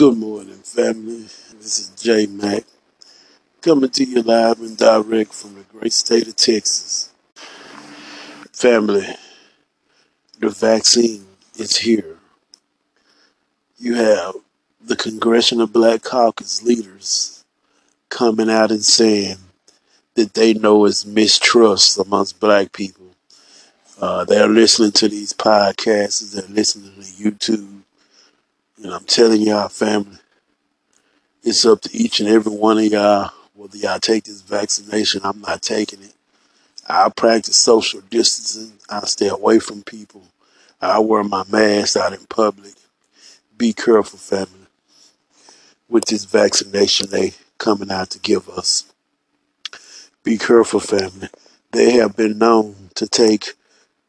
Good morning, family. This is J Mac coming to you live and direct from the great state of Texas. Family, the vaccine is here. You have the Congressional Black Caucus leaders coming out and saying that they know it's mistrust amongst black people. Uh, they're listening to these podcasts, they're listening to YouTube. And I'm telling y'all, family, it's up to each and every one of y'all whether y'all take this vaccination. I'm not taking it. I practice social distancing. I stay away from people. I wear my mask out in public. Be careful, family, with this vaccination they coming out to give us. Be careful, family. They have been known to take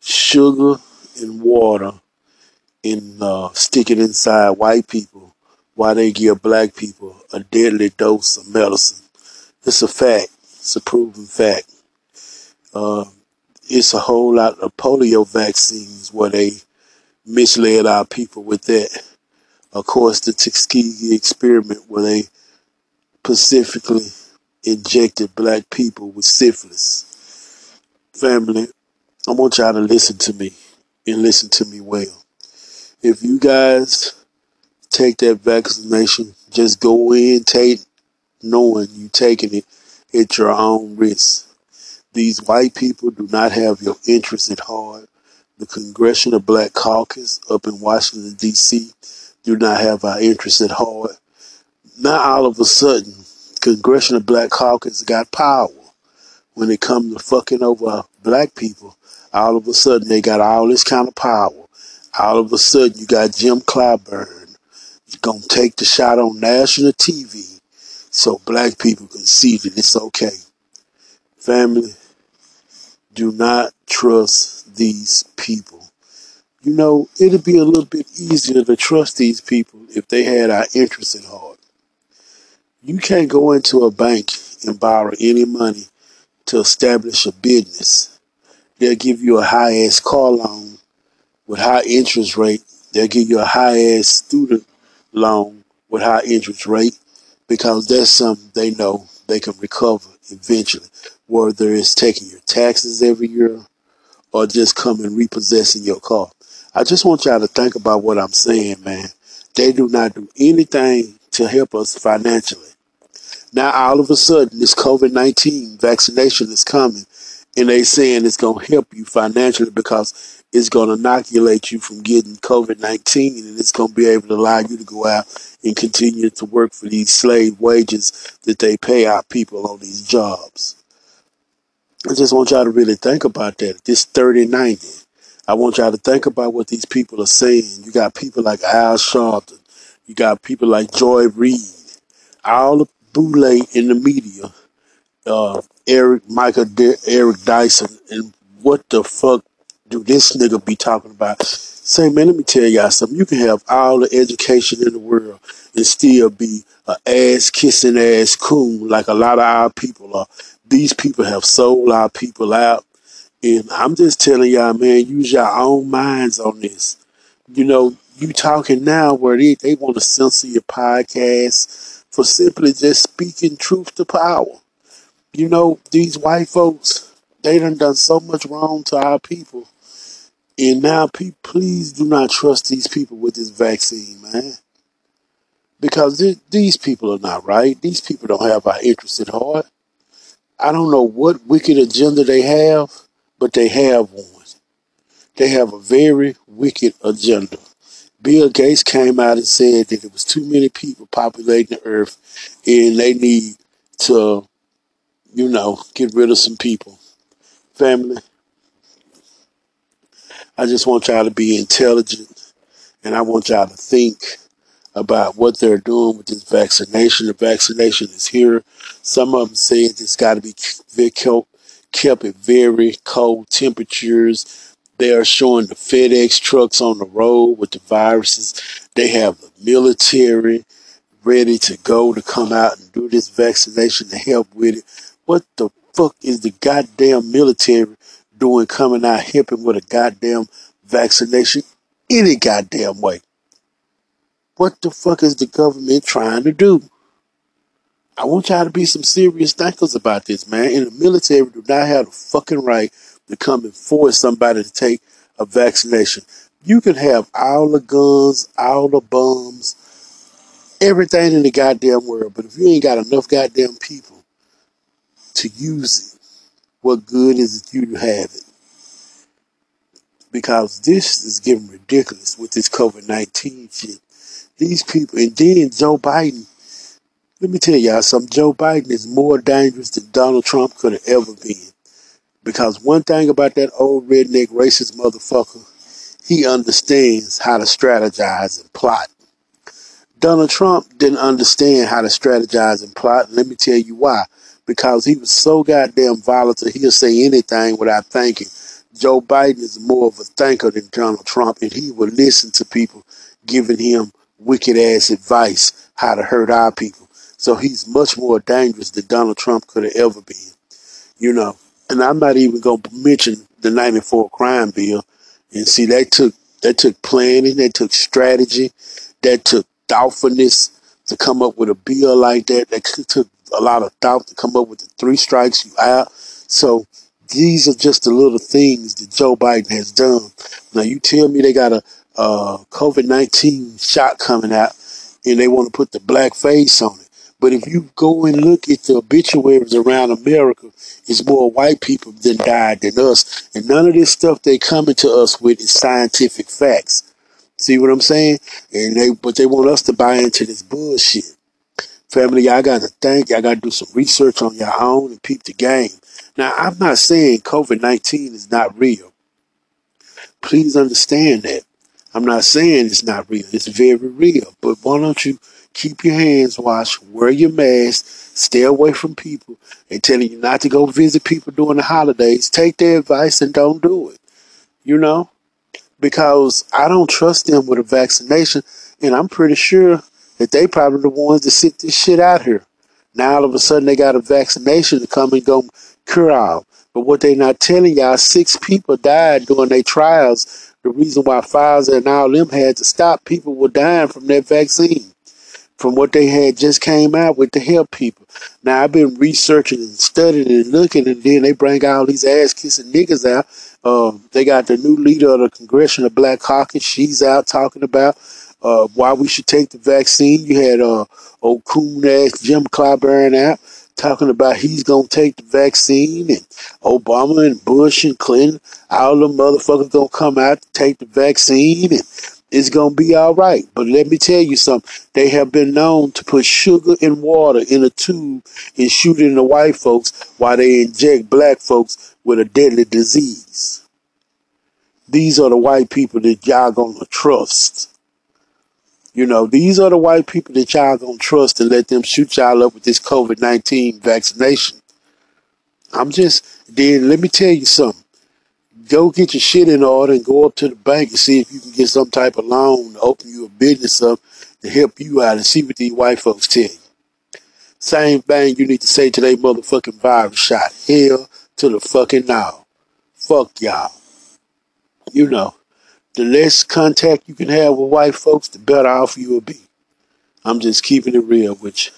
sugar and water and uh, inside white people while they give black people a deadly dose of medicine. It's a fact. It's a proven fact. Uh, it's a whole lot of polio vaccines where they misled our people with that. Of course, the Tuskegee experiment where they specifically injected black people with syphilis. Family, I want y'all to listen to me and listen to me well. If you guys take that vaccination, just go in, take knowing you taking it at your own risk. These white people do not have your interests at heart. The Congressional Black Caucus up in Washington, D.C. do not have our interests at heart. Now all of a sudden, Congressional Black Caucus got power when it comes to fucking over black people. All of a sudden, they got all this kind of power. All of a sudden, you got Jim Clyburn gonna take the shot on national TV so black people can see that it's okay. Family, do not trust these people. You know, it'd be a little bit easier to trust these people if they had our interests at heart. You can't go into a bank and borrow any money to establish a business. They'll give you a high ass car loan with high interest rate. They'll give you a high ass student loan with high interest rate because that's something they know they can recover eventually, whether it's taking your taxes every year or just coming repossessing your car. I just want y'all to think about what I'm saying, man. They do not do anything to help us financially. Now all of a sudden this COVID nineteen vaccination is coming and they saying it's gonna help you financially because it's gonna inoculate you from getting COVID nineteen and it's gonna be able to allow you to go out and continue to work for these slave wages that they pay our people on these jobs. I just want y'all to really think about that. This 3090. I want y'all to think about what these people are saying. You got people like Al Sharpton. You got people like Joy Reid. All the boule in the media. Uh, Eric, Michael, D- Eric Dyson. And what the fuck do this nigga be talking about? Say, man, let me tell y'all something. You can have all the education in the world and still be an ass kissing ass coon like a lot of our people are. These people have sold our people out. And I'm just telling y'all, man, use your own minds on this. You know, you talking now where they, they want to censor your podcast for simply just speaking truth to power. You know, these white folks, they done done so much wrong to our people. And now, pe- please do not trust these people with this vaccine, man. Because th- these people are not right. These people don't have our interests at heart. I don't know what wicked agenda they have, but they have one. They have a very wicked agenda. Bill Gates came out and said that there was too many people populating the earth and they need to, you know, get rid of some people. Family, I just want y'all to be intelligent and I want y'all to think about what they're doing with this vaccination. The vaccination is here. Some of them say it's got to be kept kept at very cold temperatures. They are showing the FedEx trucks on the road with the viruses. They have the military ready to go to come out and do this vaccination to help with it. What the fuck is the goddamn military doing coming out helping with a goddamn vaccination any goddamn way? What the fuck is the government trying to do? I want y'all to be some serious thinkers about this, man. And the military do not have the fucking right to come and force somebody to take a vaccination. You can have all the guns, all the bombs, everything in the goddamn world, but if you ain't got enough goddamn people to use it, what good is it you have it? Because this is getting ridiculous with this COVID 19 shit. These people, and then Joe Biden let me tell y'all something. Joe Biden is more dangerous than Donald Trump could have ever been. Because one thing about that old redneck racist motherfucker, he understands how to strategize and plot. Donald Trump didn't understand how to strategize and plot. Let me tell you why. Because he was so goddamn volatile, he'll say anything without thinking. Joe Biden is more of a thinker than Donald Trump, and he will listen to people giving him wicked ass advice how to hurt our people. So he's much more dangerous than Donald Trump could have ever been. You know, and I'm not even going to mention the 94 crime bill. And see, that took, that took planning, that took strategy, that took thoughtfulness to come up with a bill like that. That took a lot of thought to come up with the three strikes you out. So these are just the little things that Joe Biden has done. Now you tell me they got a COVID nineteen shot coming out, and they want to put the black face on it. But if you go and look at the obituaries around America, it's more white people than died than us. And none of this stuff they coming to us with is scientific facts. See what I'm saying? And they but they want us to buy into this bullshit. Family, y'all got to think. Y'all got to do some research on your own and peep the game. Now, I'm not saying COVID 19 is not real. Please understand that. I'm not saying it's not real. It's very real. But why don't you keep your hands washed, wear your mask, stay away from people, and telling you not to go visit people during the holidays. Take their advice and don't do it. You know? Because I don't trust them with a vaccination, and I'm pretty sure that they probably the ones that sit this shit out here. Now all of a sudden they got a vaccination to come and go cure all. But what they not telling y'all, six people died during their trials. The reason why Pfizer and all them had to stop, people were dying from that vaccine from what they had just came out with to help people. Now I've been researching and studying and looking, and then they bring all these ass kissing niggas out. Um, they got the new leader of the Congressional Black Caucus. She's out talking about uh, why we should take the vaccine. You had uh, old coon ass Jim Clyburn out talking about he's gonna take the vaccine, and Obama and Bush and Clinton, all the motherfuckers gonna come out to take the vaccine, and it's gonna be all right. But let me tell you something. They have been known to put sugar and water in a tube and shoot in the white folks while they inject black folks with a deadly disease. These are the white people that y'all gonna trust. You know, these are the white people that y'all gonna trust and let them shoot y'all up with this COVID 19 vaccination. I'm just, then let me tell you something go get your shit in order and go up to the bank and see if you can get some type of loan to open you a business up to help you out and see what these white folks tell you. Same thing you need to say to that motherfucking virus shot. Hell to the fucking now. Fuck y'all. You know, the less contact you can have with white folks, the better off you will be. I'm just keeping it real with you.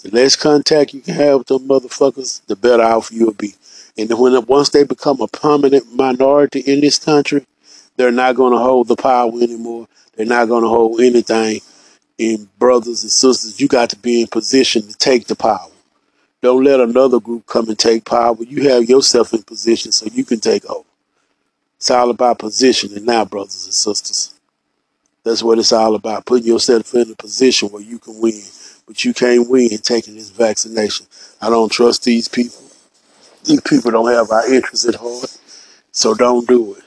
The less contact you can have with them motherfuckers, the better off you'll be. And when once they become a permanent minority in this country, they're not going to hold the power anymore. They're not going to hold anything. And brothers and sisters, you got to be in position to take the power. Don't let another group come and take power. You have yourself in position so you can take over. It's all about positioning now, brothers and sisters. That's what it's all about. Putting yourself in a position where you can win. But you can't win taking this vaccination. I don't trust these people. These people don't have our interests at heart, so don't do it.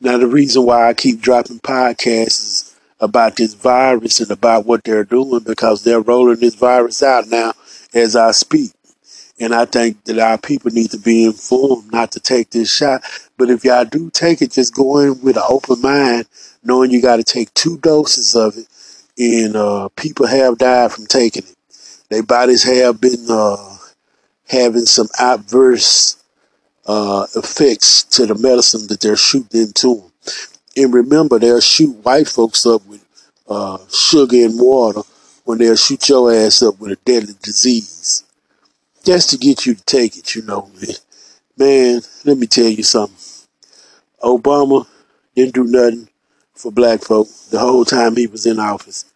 Now, the reason why I keep dropping podcasts is about this virus and about what they're doing because they're rolling this virus out now as I speak. And I think that our people need to be informed not to take this shot. But if y'all do take it, just go in with an open mind, knowing you got to take two doses of it. And uh, people have died from taking it. Their bodies have been uh, having some adverse uh, effects to the medicine that they're shooting into them. And remember, they'll shoot white folks up with uh, sugar and water when they'll shoot your ass up with a deadly disease. Just to get you to take it, you know. Man, let me tell you something. Obama didn't do nothing for black folk the whole time he was in office.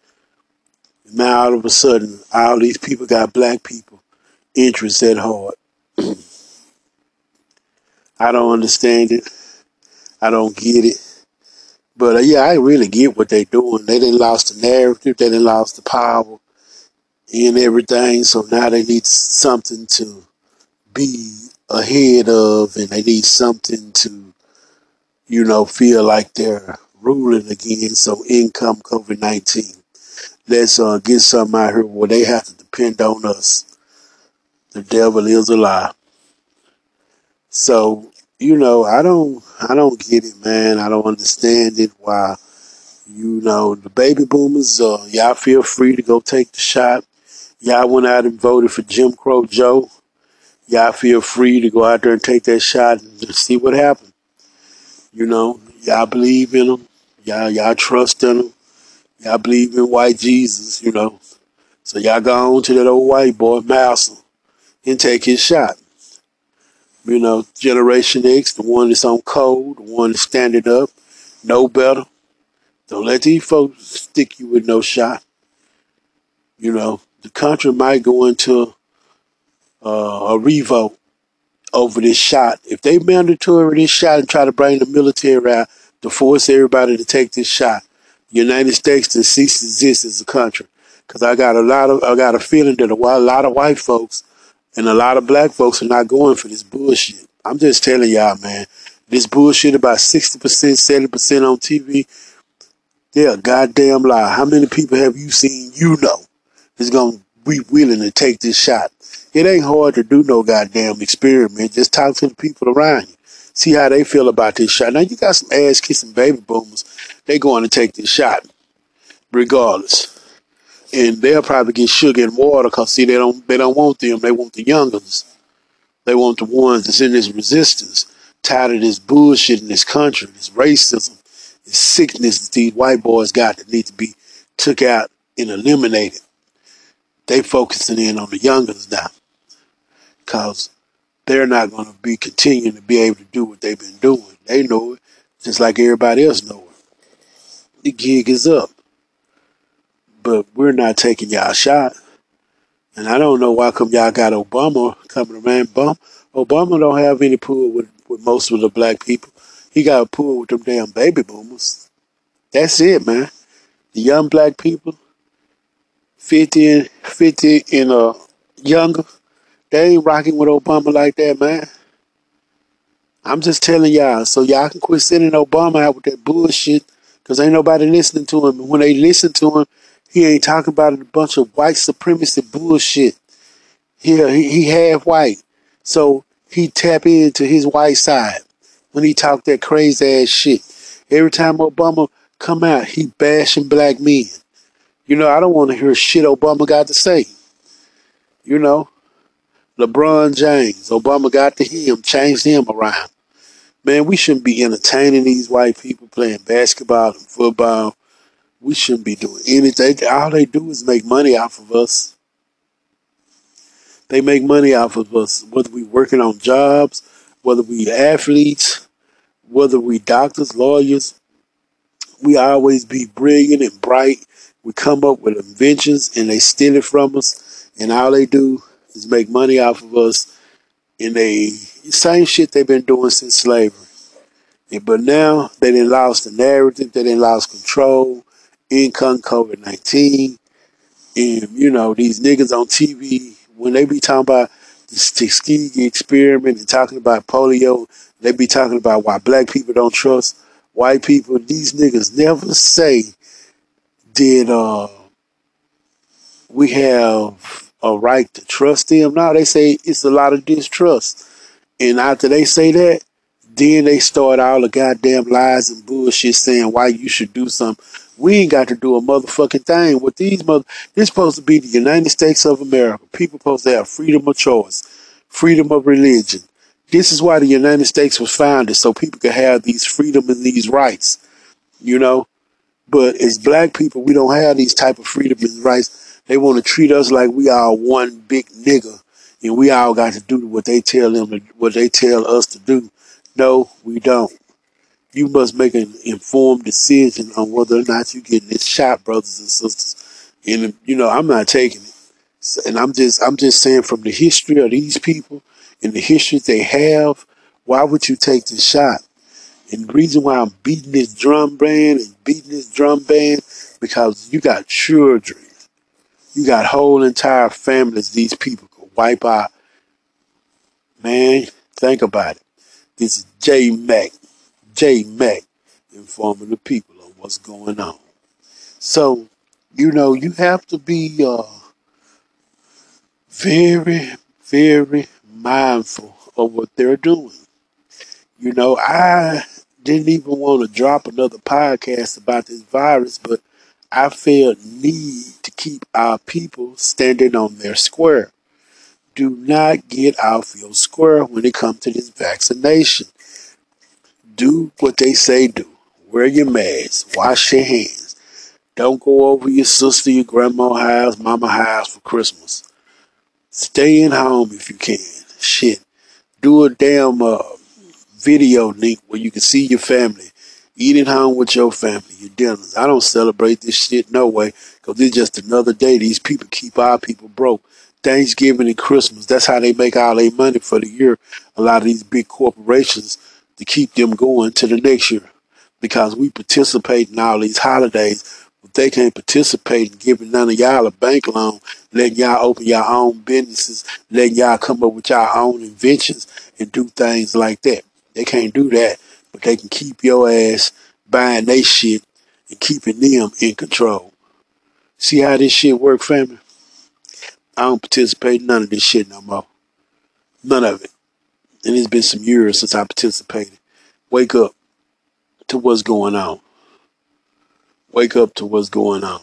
Now all of a sudden, all these people got black people interests at heart. I don't understand it. I don't get it. But uh, yeah, I really get what they're doing. They didn't lost the narrative. They didn't lost the power and everything. So now they need something to be ahead of, and they need something to, you know, feel like they're ruling again. So in come COVID nineteen. Let's uh, get something out here where they have to depend on us. The devil is a lie. So you know, I don't, I don't get it, man. I don't understand it. Why, you know, the baby boomers, uh, y'all feel free to go take the shot. Y'all went out and voted for Jim Crow Joe. Y'all feel free to go out there and take that shot and see what happens. You know, y'all believe in him. Y'all, y'all trust in him. Y'all believe in white Jesus, you know. So y'all go on to that old white boy, Mouser, and take his shot. You know, Generation X, the one that's on code, the one that's standing up, know better. Don't let these folks stick you with no shot. You know, the country might go into uh, a revolt over this shot. If they mandatory this shot and try to bring the military out to force everybody to take this shot, the United States to cease to exist as a country. Because I got a lot of, I got a feeling that a lot of white folks and a lot of black folks are not going for this bullshit. I'm just telling y'all, man. This bullshit about 60%, 70% on TV, they're a goddamn lie. How many people have you seen you know is going to be willing to take this shot? It ain't hard to do no goddamn experiment. Just talk to the people around you. See how they feel about this shot. Now, you got some ass kissing baby boomers. They going to take this shot regardless and they'll probably get sugar and water because see they don't they don't want them they want the young ones they want the ones that's in this resistance tired of this bullshit in this country this racism this sickness that these white boys got that need to be took out and eliminated they focusing in on the youngers now because they're not going to be continuing to be able to do what they've been doing they know it just like everybody else know it the gig is up but we're not taking y'all shot. And I don't know why come y'all got Obama coming around. Obama, Obama don't have any pull with, with most of the black people. He got a pull with them damn baby boomers. That's it, man. The young black people, 50 and, 50 and uh, younger, they ain't rocking with Obama like that, man. I'm just telling y'all, so y'all can quit sending Obama out with that bullshit, because ain't nobody listening to him. When they listen to him, he ain't talking about a bunch of white supremacy bullshit. Here, he, he half white. So he tap into his white side when he talk that crazy ass shit. Every time Obama come out, he bashing black men. You know, I don't want to hear shit Obama got to say. You know, LeBron James, Obama got to him, changed him around. Man, we shouldn't be entertaining these white people playing basketball and football we shouldn't be doing anything. All they do is make money off of us. They make money off of us, whether we working on jobs, whether we athletes, whether we doctors, lawyers. We always be brilliant and bright. We come up with inventions and they steal it from us. And all they do is make money off of us. And they same shit they've been doing since slavery. But now they didn't lost the narrative, they didn't lost control, income COVID 19. And, you know, these niggas on TV, when they be talking about the Tuskegee experiment and talking about polio, they be talking about why black people don't trust white people. These niggas never say, did uh, we have a right to trust them? Now they say it's a lot of distrust. And after they say that, then they start all the goddamn lies and bullshit saying why you should do something. We ain't got to do a motherfucking thing. With these mother, this supposed to be the United States of America. People supposed to have freedom of choice, freedom of religion. This is why the United States was founded, so people could have these freedom and these rights. You know, But as black people, we don't have these type of freedom and rights. They want to treat us like we are one big nigga, and we all got to do what they tell them, what they tell us to do. No, we don't. You must make an informed decision on whether or not you're getting this shot, brothers and sisters. And you know, I'm not taking it. And I'm just, I'm just saying, from the history of these people and the history they have, why would you take this shot? And the reason why I'm beating this drum band and beating this drum band because you got children, you got whole entire families. These people could wipe out. Man, think about it. This is J Mac, J Mac, informing the people of what's going on. So, you know, you have to be uh, very, very mindful of what they're doing. You know, I didn't even want to drop another podcast about this virus, but I felt need to keep our people standing on their square. Do not get off your square when it comes to this vaccination. Do what they say do. Wear your mask. Wash your hands. Don't go over your sister, your grandma house, mama house for Christmas. Stay in home if you can. Shit. Do a damn uh, video link where you can see your family. eating home with your family, your dinners. I don't celebrate this shit no way because it's just another day. These people keep our people broke. Thanksgiving and Christmas, that's how they make all their money for the year. A lot of these big corporations to keep them going to the next year because we participate in all these holidays, but they can't participate in giving none of y'all a bank loan, letting y'all open your own businesses, letting y'all come up with your own inventions and do things like that. They can't do that, but they can keep your ass buying they shit and keeping them in control. See how this shit work, family? I don't participate in none of this shit no more. None of it. And it's been some years since I participated. Wake up to what's going on. Wake up to what's going on.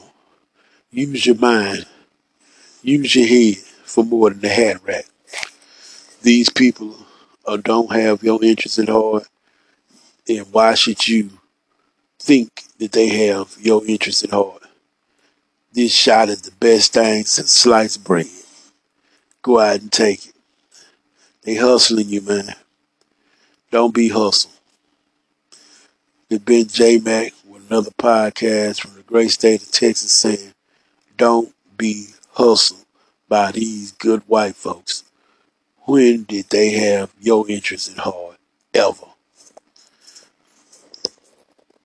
Use your mind. Use your head for more than the hat rack. These people uh, don't have your interest at heart. And why should you think that they have your interest at heart? This shot is the best thing since sliced bread. Go out and take it. They hustling you, man. Don't be hustled. It's been J Mac with another podcast from the great state of Texas saying, don't be hustled by these good white folks. When did they have your interest at heart? Ever.